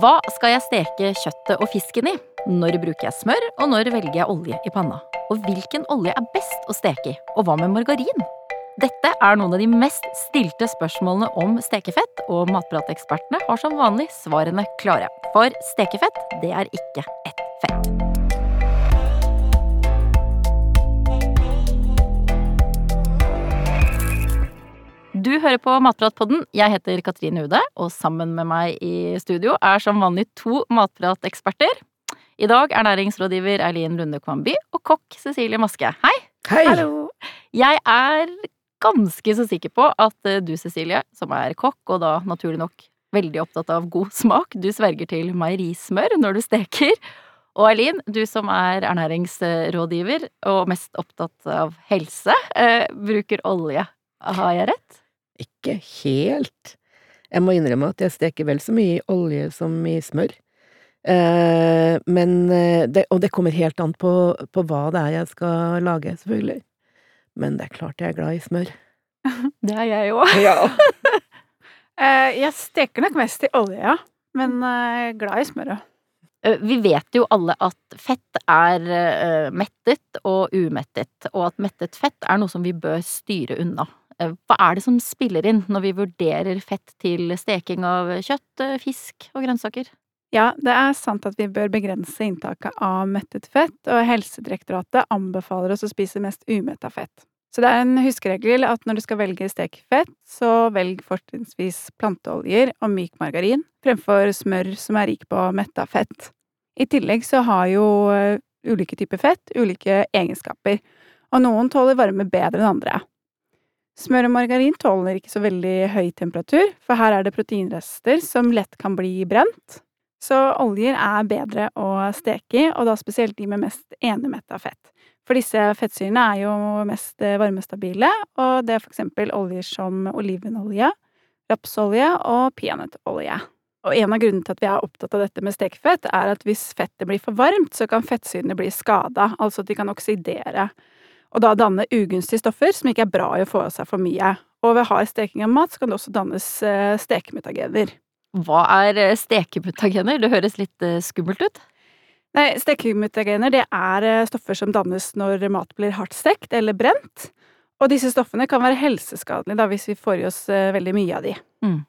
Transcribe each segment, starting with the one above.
Hva skal jeg steke kjøttet og fisken i? Når bruker jeg smør, og når velger jeg olje i panna? Og hvilken olje er best å steke i? Og hva med margarin? Dette er noen av de mest stilte spørsmålene om stekefett, og matpratekspertene har som vanlig svarene klare. For stekefett, det er ikke ett fett. Du hører på Matpratpodden. Jeg heter Katrine Ude, og sammen med meg i studio er som vanlig to matprateksperter. I dag er næringsrådgiver Eileen Lunde Kvamby og kokk Cecilie Maske. Hei! Hei! Hallo! Jeg er ganske så sikker på at eh, du, Cecilie, som er kokk, og da naturlig nok veldig opptatt av god smak, du sverger til meierismør når du steker. Og Eileen, du som er ernæringsrådgiver og mest opptatt av helse, eh, bruker olje. Har jeg rett? Ikke helt. Jeg må innrømme at jeg steker vel så mye i olje som i smør. Eh, men eh, det, Og det kommer helt an på, på hva det er jeg skal lage, selvfølgelig. Men det er klart jeg er glad i smør. Det er jeg òg. Ja. Eh, jeg steker nok mest i olje, ja. Men glad i smør òg. Vi vet jo alle at fett er mettet og umettet, og at mettet fett er noe som vi bør styre unna. Eh, Hva er det som spiller inn når vi vurderer fett til steking av kjøtt, eh, fisk og grønnsaker? Ja, det er sant at vi bør begrense inntaket av mettet fett, og Helsedirektoratet anbefaler oss å spise mest umetta fett. Så det er en huskeregel at når du skal velge stekefett, så velg fortrinnsvis planteoljer og myk margarin fremfor smør som er rik på metta fett. I tillegg så har jo eh, ulike typer fett ulike egenskaper, og noen tåler varme bedre enn andre. Smør og margarin tåler ikke så veldig høy temperatur, for her er det proteinrester som lett kan bli brent. Så oljer er bedre å steke i, og da spesielt de med mest enemetta fett. For disse fettsyrene er jo mest eh, varmestabile, og det er for eksempel oljer som olivenolje, rapsolje og peanøttolje. Og en av grunnene til at vi er opptatt av dette med stekefett, er at hvis fettet blir for varmt, så kan fettsyrene bli skada, altså at de kan oksidere, og da danne ugunstige stoffer som ikke er bra i å få av seg for mye. Og ved hard steking av mat så kan det også dannes eh, stekemutagener. Hva er eh, stekemutagener? Det høres litt eh, skummelt ut. Nei, stekemutagener det er stoffer som dannes når mat blir hardt stekt eller brent. Og disse stoffene kan være helseskadelige da, hvis vi får i oss veldig mye av de. Mm.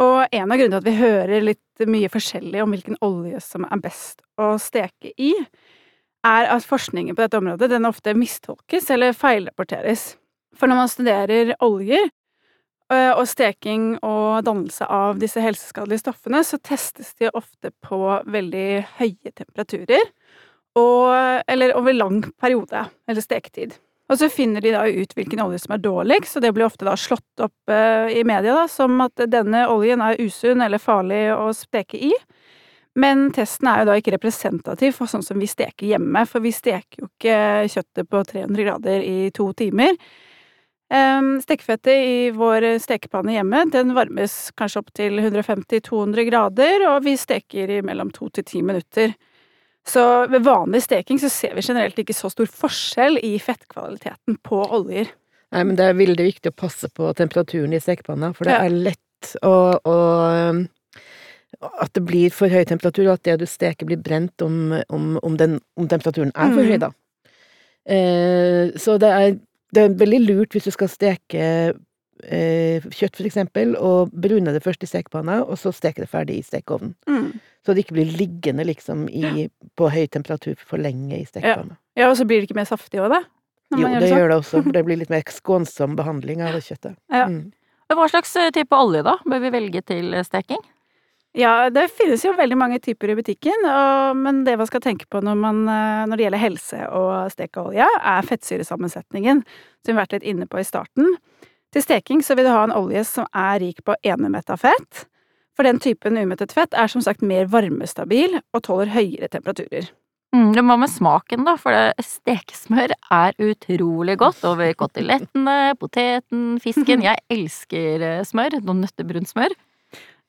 Og en av grunnene til at vi hører litt mye forskjellig om hvilken olje som er best å steke i, er at forskningen på dette området den ofte mistolkes eller feilrapporteres. For når man studerer oljer eh, og steking og dannelse av disse helseskadelige stoffene, så testes de ofte på veldig høye temperaturer, og, eller over lang periode, eller steketid. Og så finner de da ut hvilken olje som er dårligst, og det blir ofte da slått opp eh, i media da, som at denne oljen er usunn eller farlig å steke i. Men testen er jo da ikke representativ for sånn som vi steker hjemme, for vi steker jo ikke kjøttet på 300 grader i to timer. Um, stekefettet i vår stekepanne hjemme, den varmes kanskje opp til 150-200 grader, og vi steker i mellom to til ti minutter. Så ved vanlig steking så ser vi generelt ikke så stor forskjell i fettkvaliteten på oljer. Nei, men det er veldig viktig å passe på temperaturen i stekepanna, for det er lett å, å At det blir for høy temperatur, og at det du steker blir brent om, om, om, den, om temperaturen er for høy, da. Eh, så det er, det er veldig lurt hvis du skal steke eh, kjøtt, for eksempel, og brune det først i stekepanna, og så steke det ferdig i stekeovnen. Mm. Så det ikke blir liggende liksom i, på høy temperatur for lenge i stekepanna. Ja, og så blir det ikke mer saftig òg, da? Jo, gjør det sånn. gjør det også, for det blir litt mer skånsom behandling av det kjøttet. Ja. Mm. Hva slags eh, type olje da bør vi velge til eh, steking? Ja, det finnes jo veldig mange typer i butikken, og, men det man skal tenke på når, man, eh, når det gjelder helse og stekeolje, er fettsyresammensetningen, som vi har vært litt inne på i starten. Til steking så vil du ha en olje som er rik på enemetta fett, for den typen umettet fett er som sagt mer varmestabil og tåler høyere temperaturer. Mm, det må med smaken, da, for det, stekesmør er utrolig godt over kotelettene, poteten, fisken. Jeg elsker eh, smør. Noe nøttebrunt smør.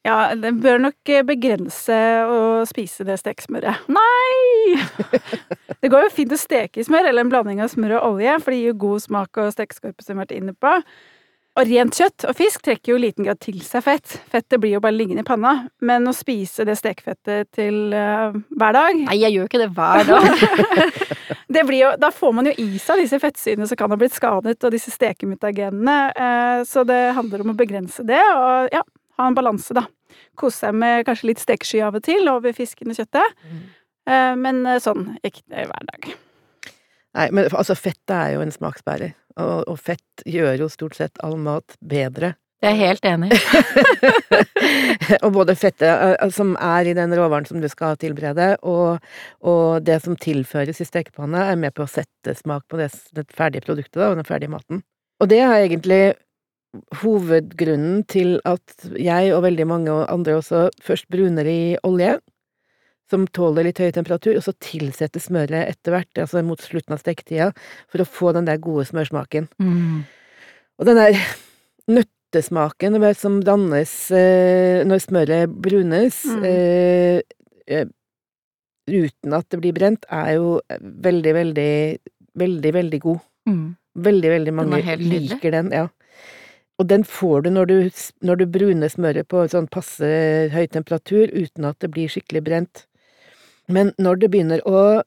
Ja, det bør nok eh, begrense å spise det stekesmøret. Nei! Det går jo fint å steke i smør, eller en blanding av smør og olje, for det gir jo god smak og stekeskorpe, som vi har vært inne på. Og rent kjøtt og fisk trekker jo i liten grad til seg fett. Fettet blir jo bare liggende i panna. Men å spise det stekefettet til uh, hver dag Nei, jeg gjør ikke det hver dag. det blir jo, Da får man jo i seg disse fettsyrene som kan ha blitt skadet, og disse stekemutagenene. Uh, så det handler om å begrense det, og ja, ha en balanse, da. Kose seg med kanskje litt stekesky av og til over fisken og kjøttet. Mm. Uh, men sånn ikke hverdag. hver dag. Nei, men altså, fettet er jo en smaksbærer, og, og fett gjør jo stort sett all mat bedre. Jeg er helt enig. og både fettet som er i den råvaren som du skal tilberede, og, og, det som tilføres i stekepanna, er med på å sette smak på det, det ferdige produktet da, og den ferdige maten. Og det er egentlig hovedgrunnen til at jeg og veldig mange andre også først bruner i olje, som tåler litt høy temperatur, og så tilsette smøret etter hvert, altså mot slutten av steketida, for å få den der gode smørsmaken. Mm. Og den der nøttesmaken som dannes eh, når smøret brunes, mm. eh, eh, uten at det blir brent, er jo veldig, veldig, veldig, veldig god. Mm. Veldig, veldig mange liker den, ja. Og den får du når du, når du bruner smøret på sånn passe høy temperatur uten at det blir skikkelig brent. Men når det begynner å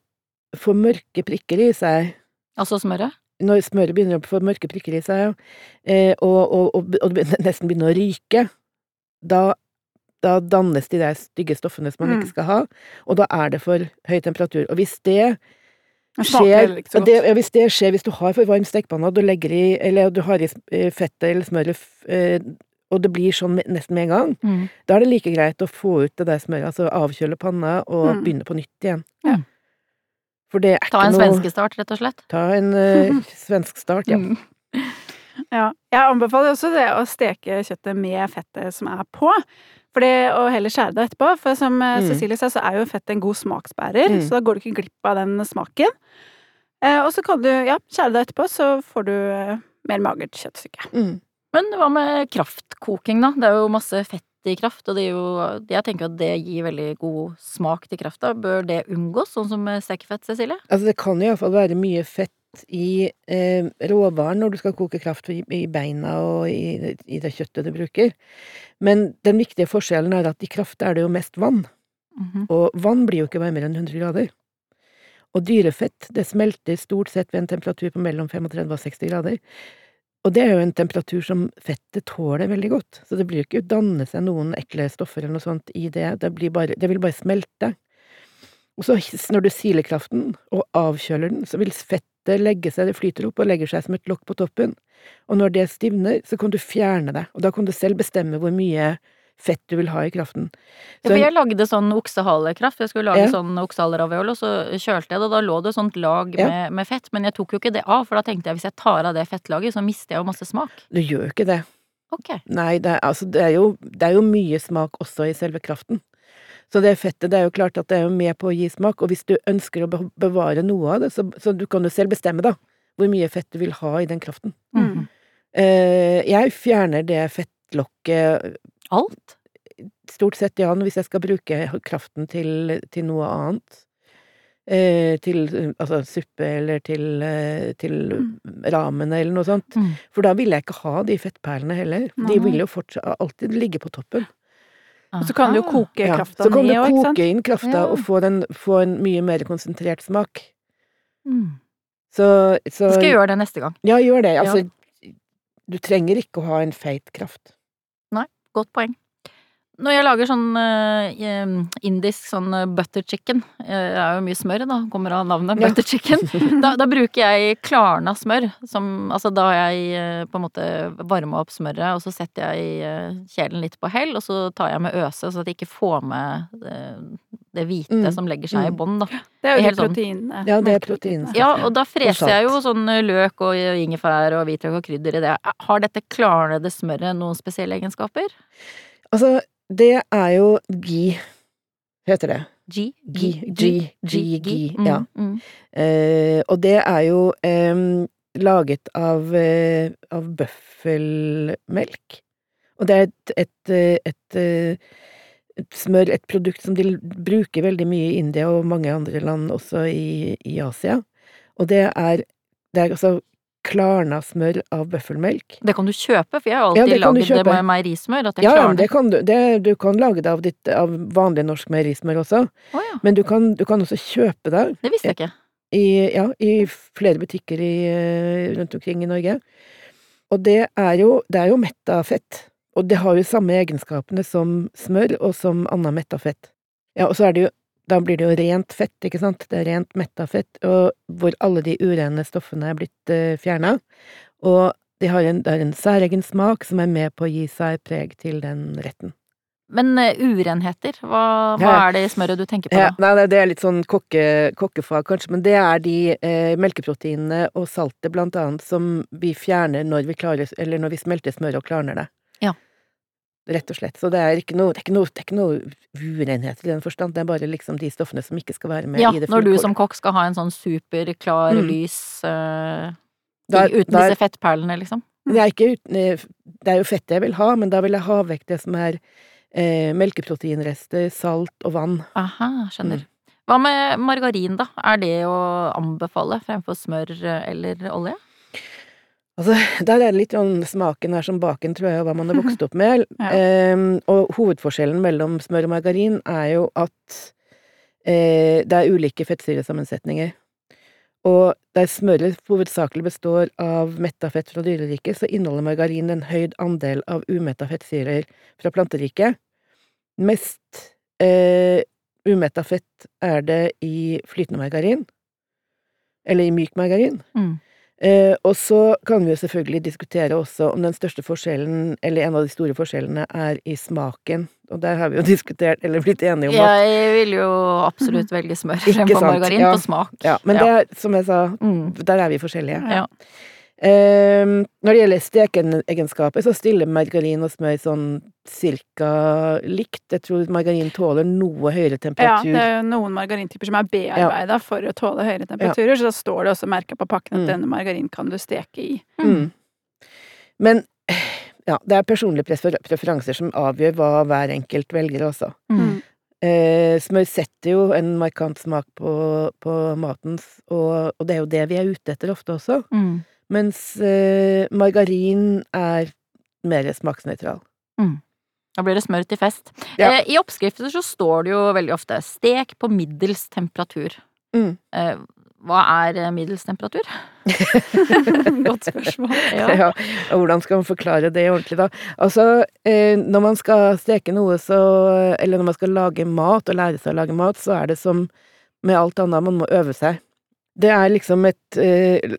få mørke prikker i seg Altså smøret? Når smøret begynner å få mørke prikker i seg, eh, og, og, og, og, det nesten begynner å ryke, da, da dannes de der stygge stoffene som man mm. ikke skal ha, og da er det for høy temperatur. Og hvis det skjer, det, hvis det skjer hvis du har for varm stekepanne, og du legger i, eller du har i fettet eller smøret eh, og det blir sånn nesten med en gang, mm. da er det like greit å få ut det der smøret, altså avkjøle panna og mm. begynne på nytt igjen. Ja. For det er ikke noe Ta en svenskestart, rett og slett? Ta en uh, svensk start, ja. Mm. Ja. Jeg anbefaler også det å steke kjøttet med fettet som er på. For det, og heller skjære det etterpå. For som eh, mm. Cecilie sa, så er jo fett en god smaksbærer, mm. så da går du ikke glipp av den smaken. Eh, og så kan du ja, skjære det etterpå, så får du eh, mer magert kjøttstykke. Mm. Men hva med kraftkoking, da? Det er jo masse fett i kraft, og det er jo Jeg tenker at det gir veldig god smak til krafta. Bør det unngås, sånn som med stekefett, Cecilie? Altså, det kan iallfall være mye fett i eh, råvaren når du skal koke kraft i, i beina og i, i, det kjøttet du bruker. Men den viktige forskjellen er at i kraft er det jo mest vann. -hmm. Og vann blir jo ikke varmere enn 100 grader. Og dyrefett, det smelter stort sett ved en temperatur på mellom 35 og 60 grader. Og det er jo en temperatur som fettet tåler veldig godt, så det blir jo ikke danne seg noen ekle stoffer eller noe sånt i det, det, bare, det vil bare smelte. Og så når du siler kraften og avkjøler den, så vil fettet legge seg, det flyter opp og legger seg som et lokk på toppen, og når det stivner, så kan du fjerne det, og da kan du selv bestemme hvor mye fett du vil ha i kraften. Så, ja, for jeg lagde sånn oksehalekraft. Jeg skulle lage ja. sånn oksehaleraviol, og så kjølte jeg det, og da lå det sånt lag ja. med, med, fett. Men jeg tok jo ikke det av, for da tenkte jeg hvis jeg tar av det fettlaget, så mister jeg jo masse smak. Du gjør jo ikke det. Ok. Nei, det er, altså, det er, jo, det er jo mye smak også i selve kraften. Så det fettet, det er jo klart at det er med på å gi smak, og hvis du ønsker å bevare noe av det, så, så du kan jo selv bestemme, da, hvor mye fett du vil ha i den kraften. Mm. Uh, jeg fjerner det fettlokket Alt? Stort sett, ja. Hvis jeg skal bruke kraften til, til noe annet. Eh, til altså suppe eller til, eh, til mm. ramen eller noe sånt. Mm. For da vil jeg ikke ha de fettperlene heller. De vil jo fortsatt alltid ligge på toppen. Og så kan du jo koke krafta sant? Så kan du koke inn krafta ja. og få, den, få, en mye mer konsentrert smak. Mm. Så, så Skal jeg gjøre det neste gang. Ja, gjør det. Altså, ja. du trenger ikke å ha en feit kraft. Nei. Godt poeng. Når jeg lager sånn uh, indisk sånn eh, butter chicken, uh, det er jo mye smør, da, kommer av navnet ja. butter chicken, da, da, bruker jeg klarna smør. Som, altså da har jeg uh, på en måte varma opp smøret, og så setter jeg kjelen litt på hell, og så tar jeg med øse, så at jeg ikke får med det hvite mm. som legger seg mm. i bånn, da. Det er jo de sånn. Ja, det er proteinene. Ja, og da freser jeg jo sånn løk og ingefær og hvitløk og krydder i det. Har dette klarnede smøret noen spesielle egenskaper? Altså, det er jo gi, heter det. G? Gi, G, G, G, ja. Mm, mm. Eh, og det er jo eh, laget av, eh, av bøffelmelk. Og det er et, et, et, et, smør, et produkt som de bruker veldig mye i India og mange andre land også i, i Asia. Og det er, det er altså klarna smør av bøffelmelk. Det kan du kjøpe, for jeg har Ja, alltid det lagd det med meierismør. At jeg Ja, ja, klarer det kan du. Det, du kan lage det av, ditt, av vanlig norsk meierismør også. oh, ja, Men du kan, du kan også kjøpe det det visste jeg ikke. i, ja, i flere butikker i, rundt omkring i Norge. Og det er jo, det er jo metta fett. Og det har jo samme egenskapene som smør og som annet metta fett. Ja, og så er det jo da blir det jo rent fett, ikke sant? Det er rent metta fett, og hvor alle de urene stoffene er blitt uh, fjerna. Og de har en, det er en særegen smak som er med på å gi seg preg til den retten. Men uh, urenheter, hva, hva Ja. er det i smøret du tenker på Ja, da? nei, det- er litt sånn kokke, kokkefag, kanskje, men det er de eh, melkeproteinene og saltet, blant annet, som vi fjerner når vi klarer, eller når vi smelter smøret og klarner det. Ja. Rett og slett. Så det er ikke noe, det er ikke noe, det er ikke noe urenheter i den forstand, det er bare liksom de stoffene som ikke skal være med Ja, i det når du som kokk skal ha en sånn superklar, Mm. lys eh, da, uten da, disse fettperlene, liksom. Det er ikke eh, det er jo fettet jeg vil ha, men da vil jeg ha vekk det som er eh, melkeproteinrester, salt og vann. Aha, skjønner. Mm. Hva med margarin, da? Er det å anbefale fremfor smør eh, eller olje? Altså, der er det litt sånn smaken er som baken, tror jeg, og hva man har vokst opp med. Ja. um, og hovedforskjellen mellom smør og margarin er jo at uh, det er ulike fettsyresammensetninger. Og der smøret hovedsakelig består av metta fett fra dyreriket, så inneholder margarin en høyd andel av umetta fettsyrer fra planteriket. Mest uh, umetta fett er det i flytende margarin, eller i myk margarin. Mm. Eh, og så kan vi jo selvfølgelig diskutere også om den største forskjellen, eller en av de store forskjellene, er i smaken. Og der har vi jo diskutert, eller blitt enige om at Jeg vil jo absolutt velge smør fremfor margarin ja. på smak. Ja, men det er, som jeg sa, Mm. der er vi forskjellige. Ja. Eh, når det gjelder stekeegenskaper, så stiller margarin og smør sånn cirka likt. Jeg tror margarin tåler noe høyere temperatur. Ja, det er jo noen margarintyper som er bearbeida for å tåle høyere temperaturer, så da står det også merka på pakken at Mm. denne margarin kan du steke i. Mm. Men ja, det er personlige preferanser som avgjør hva hver enkelt velger, altså. Mm. Eh, smør setter jo en markant smak på, på maten, og, og det er jo det vi er ute etter ofte også. Mm. Mens eh, margarin er mer smaksnøytral. Da blir det smør til fest. Ja. Eh, I oppskrifter så står det jo veldig ofte 'stek på middels temperatur'. Mm. Eh, hva er eh, middels temperatur? Godt spørsmål. Ja. Ja, og hvordan skal man forklare det ordentlig, da? Altså, eh, når man skal steke noe, så Eller når man skal lage mat, og lære seg å lage mat, så er det som med alt annet, man må øve seg. Det er liksom et eh,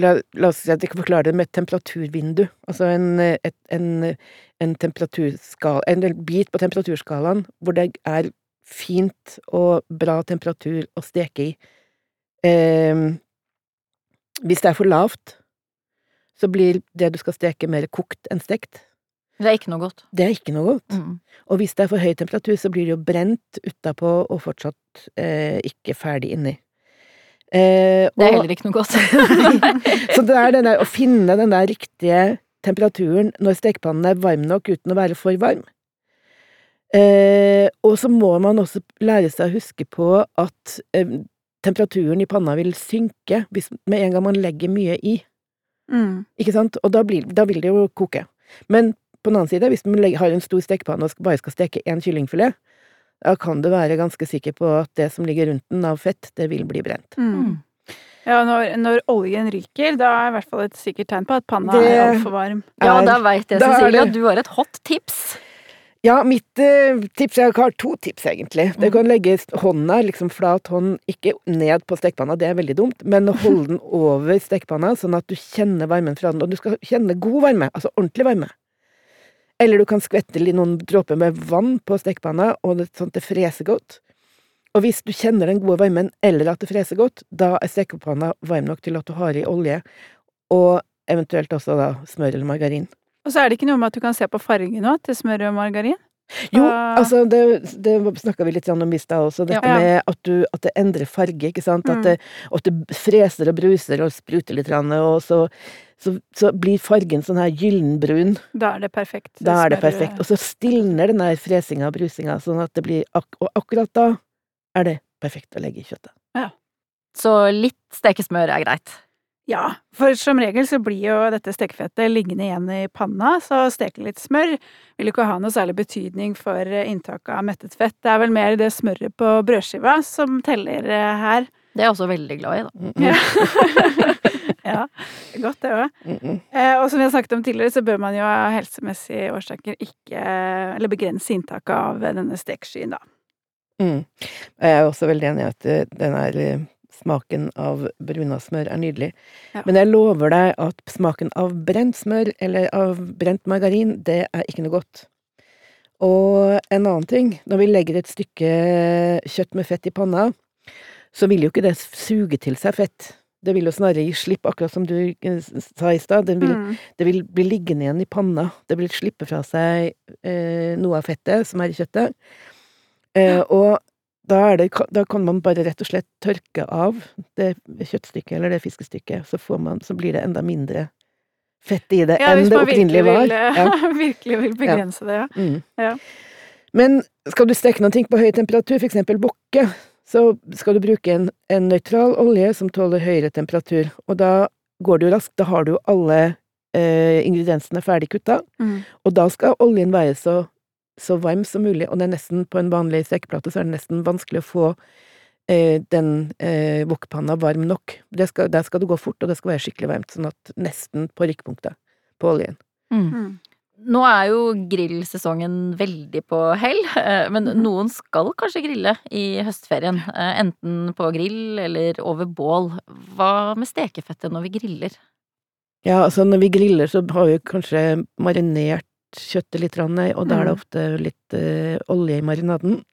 la, la oss si at jeg kan forklare det med et temperaturvindu. Altså en, et, en, en temperaturskala En bit på temperaturskalaen hvor det er fint og bra temperatur å steke i. Eh, hvis det er for lavt, så blir det du skal steke, mer kokt enn stekt. Det er ikke noe godt. Det er ikke noe godt. Mm. Og hvis det er for høy temperatur, så blir det jo brent utapå og fortsatt eh, ikke ferdig inni. Eh, Det er og- heller ikke noe godt. så det er den der, å finne den der riktige temperaturen når stekepannen er varm nok uten å være for varm. Eh, og så må man også lære seg å huske på at eh, temperaturen i panna vil synke hvis, med en gang man legger mye i. Mm. Ikke sant? Og da, blir, da vil det jo koke. Men på den annen side, hvis man legger- har en stor stekepanne og bare skal steke én kyllingfilet, da kan du være ganske sikker på at det som ligger rundt den av fett, det vil bli brent. Mm. Mm. Ja, når, når oljen ryker, da er i hvert fall et sikkert tegn på at panna Det er altfor varm. Ja, Er- da veit jeg, Cecilie, at du har et hot tips. Ja, mitt eh, tips Jeg har to tips, egentlig. Du Mm. kan legge hånda, liksom flat hånd, ikke ned på stekepanna, det er veldig dumt, men holde den over stekepanna, sånn at du kjenner varmen fra den. Og du skal kjenne god varme, altså ordentlig varme. Eller du kan skvette litt noen dråper med vann på stekepanna, og det, sånn at det freser godt. Og hvis du kjenner den gode varmen, eller at det freser godt, da er stekepanna varm nok til at du har i olje, og eventuelt også da smør eller margarin. Og så er det ikke noe med at du kan se på fargen òg, til smør og margarin. Jo, Ah. altså det, det snakka vi litt om i stad også, dette Ja. med at, du, at det endrer farge, ikke sant. At, Mm. det, at det freser og bruser og spruter litt, og så, så, så blir fargen sånn her gyllenbrun. Da er det perfekt. Da er det perfekt. Og så stilner den der fresinga og brusinga, sånn at det blir ak Og akkurat da er det perfekt å legge i kjøttet. Ja. Så litt stekesmør er greit. Ja, for som regel så blir jo dette stekefettet liggende igjen i panna, så steke litt smør vil jo ikke ha noe særlig betydning for inntaket av mettet fett. Det er vel mer det smøret på brødskiva som teller eh, her. Det er jeg også veldig glad i, da. Mm -mm. Ja. Ja, godt det òg. Mm -mm. Eh, og som vi har snakket om tidligere, så bør man jo av helsemessige årsaker ikke Eller begrense inntaket av denne stekskyen, da. Mm. Jeg er også veldig enig i at eh, den er eh, smaken av bruna smør er nydelig. Ja. Men jeg lover deg at smaken av brent smør eller av brent margarin, det er ikke noe godt. Og en annen ting, når vi legger et stykke kjøtt med fett i panna, så vil jo ikke det suge til seg fett. Det vil jo snarere gi slipp, akkurat som du eh, sa i stad. Mm. det vil bli liggende igjen i panna. Det vil slippe fra seg eh, noe av fettet som er i kjøttet. Eh, og da, det, da kan man bare rett og slett tørke av det kjøttstykket eller det fiskestykket, så, får man, så blir det enda mindre fett i det Ja, enn det man opprinnelige var. vil, hvis Ja. virkelig vil begrense det, ja. Mm. Ja. Men skal du steke noe på høy temperatur, for eksempel bokke, så skal du bruke en, en nøytral olje som tåler høyere temperatur, og da går det jo raskt, da har du jo alle eh, ingrediensene ferdig kutta, Mm. og da skal oljen være så, så varm som mulig, og det er nesten, på en vanlig stekeplate, så er det nesten vanskelig å få eh, den eh, wokpanna varm nok. Det skal, der skal det gå fort, og det skal være skikkelig varmt, sånn at nesten på rykkpunktet på oljen. Mm. Nå er jo grillsesongen veldig på hell, eh, men Mhm. noen skal kanskje grille i høstferien. eh, Enten på grill eller over bål. Hva med stekefettet når vi griller? Ja, altså når vi griller så har vi kanskje marinert kjøttet litt, og da er det Mm. ofte litt eh, olje i marinaden.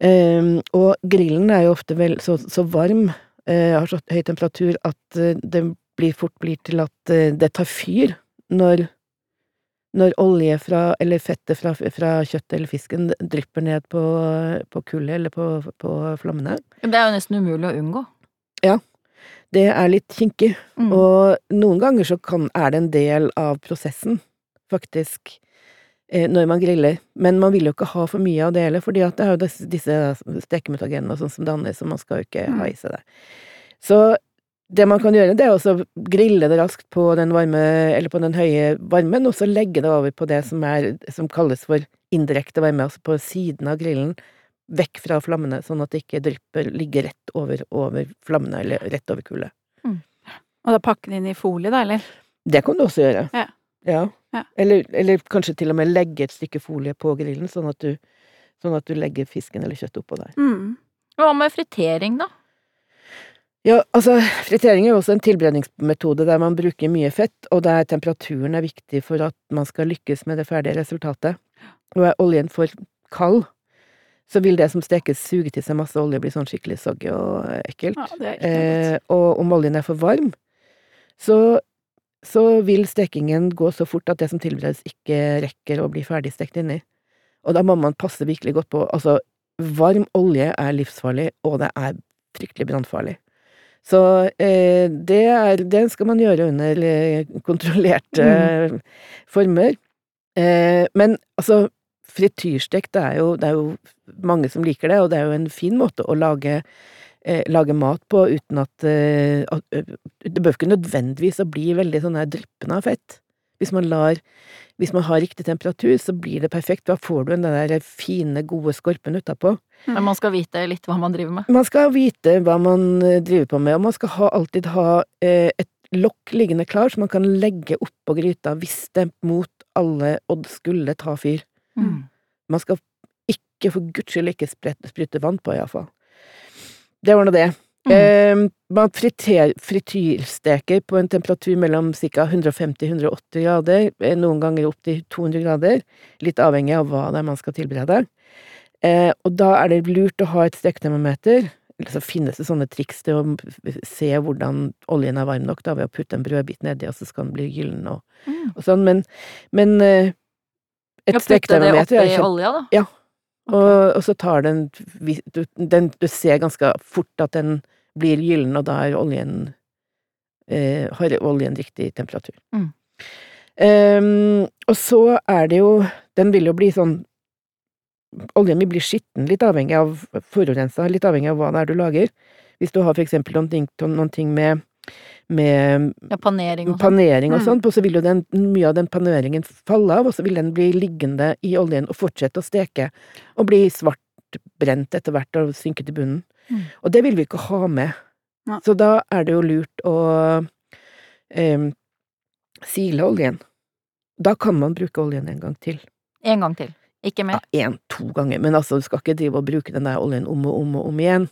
Ehm, og grillen er jo ofte vel så, så varm, har så høy temperatur, at det blir fort blir til at det tar fyr når når olje fra, eller fettet fra, fra kjøttet eller fisken drypper ned på, på kullet eller på, på flammene. Det er jo nesten umulig å unngå. Ja. Det er litt kinkig. Mm. Og noen ganger så kan, er det en del av prosessen, faktisk, eh, når man griller. Men man vil jo ikke ha for mye av det heller, fordi at det er jo disse, disse stekemutagenene og sånn som dannes, så man skal jo ikke Mm. ha i seg det. Så det man kan gjøre, det er å grille det raskt på den varme, eller på den høye varmen, og så legge det over på det som er, som kalles for indirekte varme, altså på siden av grillen, vekk fra flammene, sånn at det ikke drypper, ligger rett over, over flammene, eller rett over kullet. Og da pakke den inn i folie, da, eller? Det kan du også gjøre. Ja. Ja. Ja. Eller, eller kanskje til og med legge et stykke folie på grillen, sånn at du, sånn at du legger fisken eller kjøttet oppå der. Mm. Hva med fritering, da? Ja, altså, fritering er jo også en tilberedningsmetode der man bruker mye fett, og der temperaturen er viktig for at man skal lykkes med det ferdige resultatet. Og er oljen for kald, så vil det som stekes suge til seg masse olje bli sånn skikkelig soggy og ekkelt. Ja, det er ikke Eh, og om oljen er for varm, så, så vil stekingen gå så fort at det som tilberedes ikke rekker å bli ferdig stekt inni. Og da må man passe virkelig godt på Altså, varm olje er livsfarlig, og det er fryktelig brannfarlig. Så eh, det, er, det skal man gjøre under eh, kontrollerte mm. former. Eh, men altså, frityrstek, det er, jo, det er jo mange som liker det, og det er jo en fin måte å lage eh, lage mat på uten at, eh, at Det bør ikke nødvendigvis å bli veldig sånn her dryppende av fett. Hvis man lar Hvis man har riktig temperatur, så blir det perfekt. Da får du den der fine, gode skorpen utapå. Men man skal vite litt hva man driver med. Man skal vite hva man eh, driver på med, og man skal ha, alltid ha eh, et lokk liggende klar, så man kan legge oppå gryta hvis det mot alle odd skulle ta fyr. Mm. Man skal ikke, for guds skyld, ikke sprette, sprute vann på, iallfall. Det var nå det. Mm. Eh, man frityrsteker på en temperatur mellom ca. 150-180 grader, eh, noen ganger opp til 200 grader, litt avhengig av hva det er man skal tilberede. Eh, og da er det lurt å ha et steketermometer. Eller så finnes det sånne triks til å se hvordan oljen er varm nok, da, ved å putte en brødbit nedi, og så skal den bli gyllen og, Mm. og sånn, men, men eh, et Ja, steketermometer er kjempe... olja, da. Og, og så tar den, den Du ser ganske fort at den blir gyllen, og da oljen eh, Har oljen riktig temperatur. Mm. Um, og så er det jo Den vil jo bli sånn Oljen vil bli skitten, litt avhengig av forurensa, litt avhengig av hva det er du lager. Hvis du har for eksempel noen ting, noen ting med med Ja, panering og sånn. panering og Mm. og så vil jo den, mye av den paneringen falle av, og så vil den bli liggende i oljen og fortsette å steke, og bli svartbrent etter hvert og synke til bunnen. Mm. Og det vil vi ikke ha med. Nei. Så da er det jo lurt å em, sile oljen. Da kan man bruke oljen en gang til. En gang til. Ikke mer. Ja, en, to ganger, men altså, du skal ikke drive og bruke den der oljen om og om og om igjen.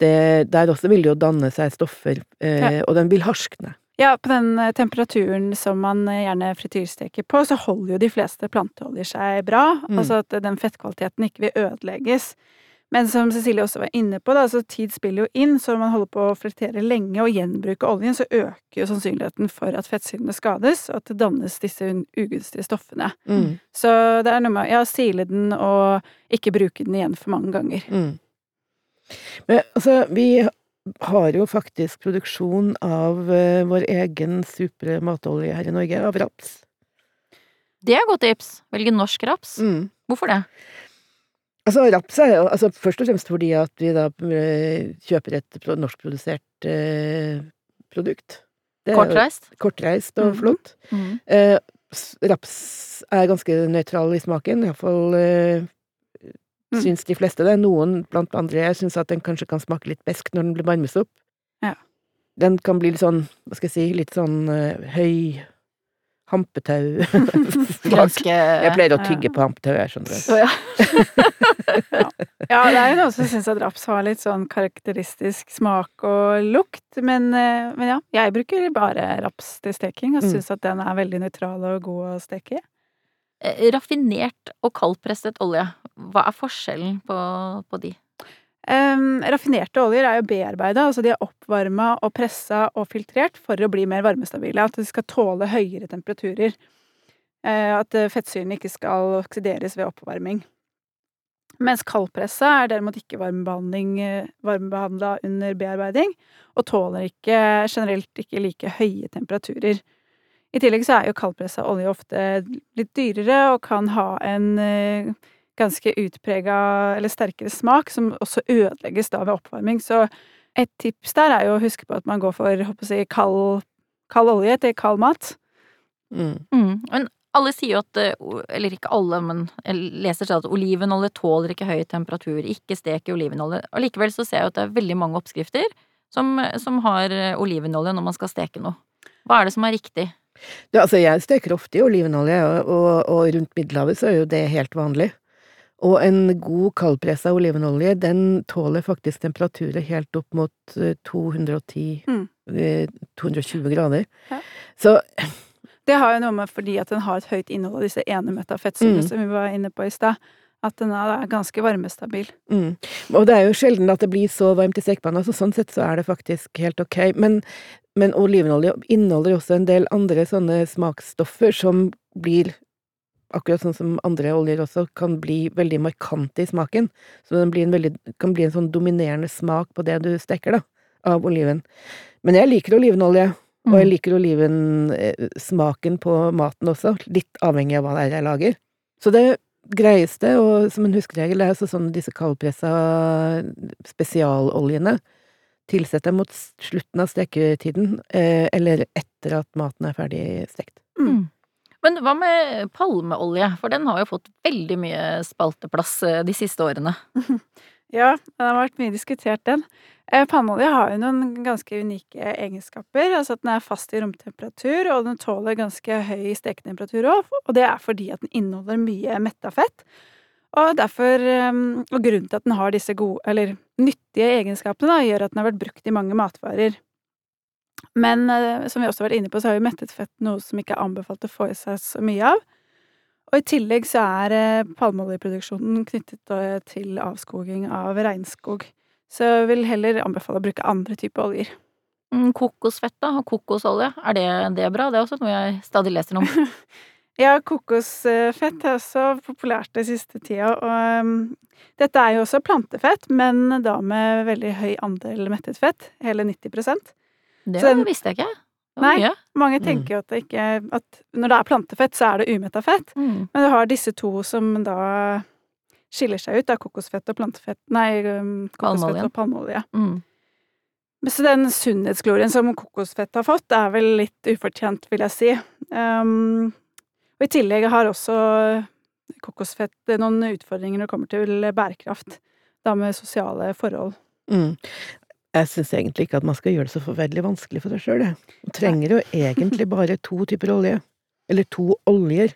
Det, der også vil det jo danne seg stoffer, eh, og den vil harskne. Ja, på den eh, temperaturen som man eh, gjerne frityrsteker på, så holder jo de fleste planteoljer seg bra. Mm. Altså at den fettkvaliteten ikke vil ødelegges. Men som Cecilie også var inne på, da, så tid spiller jo inn, så når man holder på å flektere lenge og gjenbruke oljen, så øker jo sannsynligheten for at fettsyrene skades, og at det dannes disse ugunstige stoffene. Mm, Så det er noe med ja, sile den og ikke bruke den igjen for mange ganger. mm. Men altså, vi har jo faktisk produksjon av uh, vår egen supre matolje her i Norge, av raps. Det er godt tips. Velge norsk raps. Mm. Hvorfor det? Altså, raps er jo altså, først og fremst fordi at vi da eh, kjøper et norskprodusert eh, produkt. Det jo Kortreist? kortreist og mm. flott. Mm. Eh, raps er ganske nøytral i smaken, iallfall eh, Mm. syns de fleste det. Noen blant andre syns at den kanskje kan smake litt besk når den blir varmes opp. Ja. Den kan bli litt sånn, hva skal jeg si, litt sånn eh, høy hampetau smak. Jeg pleier å Ja. tygge på hampetau, jeg skjønner det. Å ja. Ja, det er jo noen som syns at raps har litt sånn karakteristisk smak og lukt, men, eh, men ja, jeg bruker bare raps til steking, og Mm. at den er veldig nøytral og god å steke i. Eh, Raffinert og kaldpresset olje. Hva er forskjellen på, på de? Um, raffinerte oljer er jo bearbeida, altså de er oppvarma og pressa og filtrert for å bli mer varmestabile. At de skal tåle høyere temperaturer. Uh, at eh, fettsyrene ikke skal oksideres ved oppvarming. Mens kaldpressa er derimot ikke varmebehandling, eh, varmebehandla under bearbeiding, og tåler ikke, generelt ikke like høye temperaturer. I tillegg så er jo kaldpressa olje ofte litt dyrere og kan ha en eh, ganske utprega eller sterkere smak, som også ødelegges da ved oppvarming. Så et tips der er jo å huske på at man går for håper jeg, å si, kald, kald olje til kald mat. Mm. Mm. Men alle sier jo at eh, Eller ikke alle, men jeg leser sånn at olivenolje tåler ikke høy temperatur. Ikke stek i olivenolje. Allikevel så ser jeg jo at det er veldig mange oppskrifter som, som har eh, olivenolje når man skal steke noe. Hva er det som er riktig? Ja, altså, jeg steker ofte i olivenolje, og, og, og rundt Middelhavet så er jo det helt vanlig. Og en god kaldpressa olivenolje, den tåler faktisk temperaturer helt opp mot eh, 210 Mm. eh, 220 grader. Ja. Så Det har jo noe med fordi at den har et høyt innhold av disse enemetta fettsyrene Mm. som vi var inne på i stad. At den er ganske varmestabil. mm. Og det er jo sjelden at det blir så varmt i stekepanna, så sånn sett så er det faktisk helt ok. Men, men olivenolje inneholder også en del andre sånne smaksstoffer som blir akkurat sånn som andre oljer også, kan bli veldig markante i smaken. Så den blir en veldig, kan bli en sånn dominerende smak på det du steker, da, av oliven. Men jeg liker olivenolje, og jeg Mm. liker olivensmaken på maten også, litt avhengig av hva det er jeg lager. Så det greieste, og som en huskeregel, er altså sånn disse kaldpressa spesialoljene. Tilsett dem mot slutten av steketiden, eh, eller etter at maten er ferdig stekt. Mm. Men hva med palmeolje? For den har jo fått veldig mye spalteplass eh, de siste årene. Ja, den har vært mye diskutert, den. Eh, Palmeolje har jo noen ganske unike egenskaper. Altså at den er fast i romtemperatur, og den tåler ganske høy steketemperatur òg. Og det er fordi at den inneholder mye metta fett. Og derfor eh, Og grunnen til at den har disse gode, eller nyttige egenskapene, da, gjør at den har vært brukt i mange matvarer. Men eh, som vi også har vært inne på, så har jo mettet fett noe som ikke er anbefalt å få i seg så mye av. Og i tillegg så er eh, palmeoljeproduksjonen knyttet eh, til avskoging av regnskog. Så jeg vil heller anbefale å bruke andre typer oljer. Mm, Kokosfett da, og kokosolje, er det, det bra? Det er også noe jeg stadig leser om. Ja, kokosfett er også populært den siste tida, og um, dette er jo også plantefett, men da med veldig høy andel mettet fett, hele 90 Det Så den- visste jeg ikke. Nei. mye. Mange Mm. tenker jo at, det ikke, at når det er plantefett, så er det umetta fett, Mm. men du har disse to som da skiller seg ut, da kokosfett og plantefett Nei, um, kokosfett og palmeolje. Mm. Så den sunnhetsglorien som kokosfett har fått, er vel litt ufortjent, vil jeg si. Um, og i tillegg har også kokosfett noen utfordringer når det kommer til bærekraft. Da med sosiale forhold. Mm. Jeg syns egentlig ikke at man skal gjøre det så forferdelig vanskelig for seg sjøl, jeg. Man trenger jo egentlig bare to typer olje. Eller to oljer.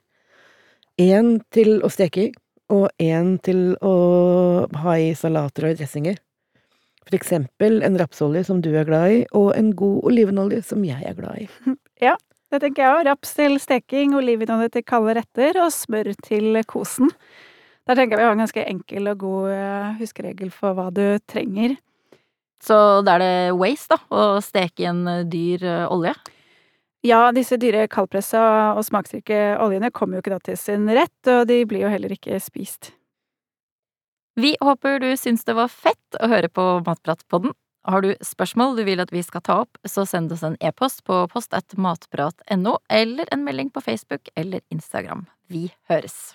Én til å steke i, og én til å ha i salater og dressinger. For eksempel en rapsolje som du er glad i, og en god olivenolje som jeg er glad i. Ja, det tenker jeg òg. Raps til steking, olivenolje til kalde retter og smør til kosen. Der tenker jeg vi har en ganske enkel og god eh, huskeregel for hva du trenger. Så da er det waste, da, å steke i en eh, dyr eh, olje? Ja, disse dyre kaldpressa og smaksrike oljene kommer jo ikke da til sin rett, og de blir jo heller ikke spist. Vi håper du syns det var fett å høre på Matpratpodden. Har du spørsmål du vil at vi skal ta opp, så send oss en e-post på postatmatprat.no, eller en melding på Facebook eller Instagram. Vi høres!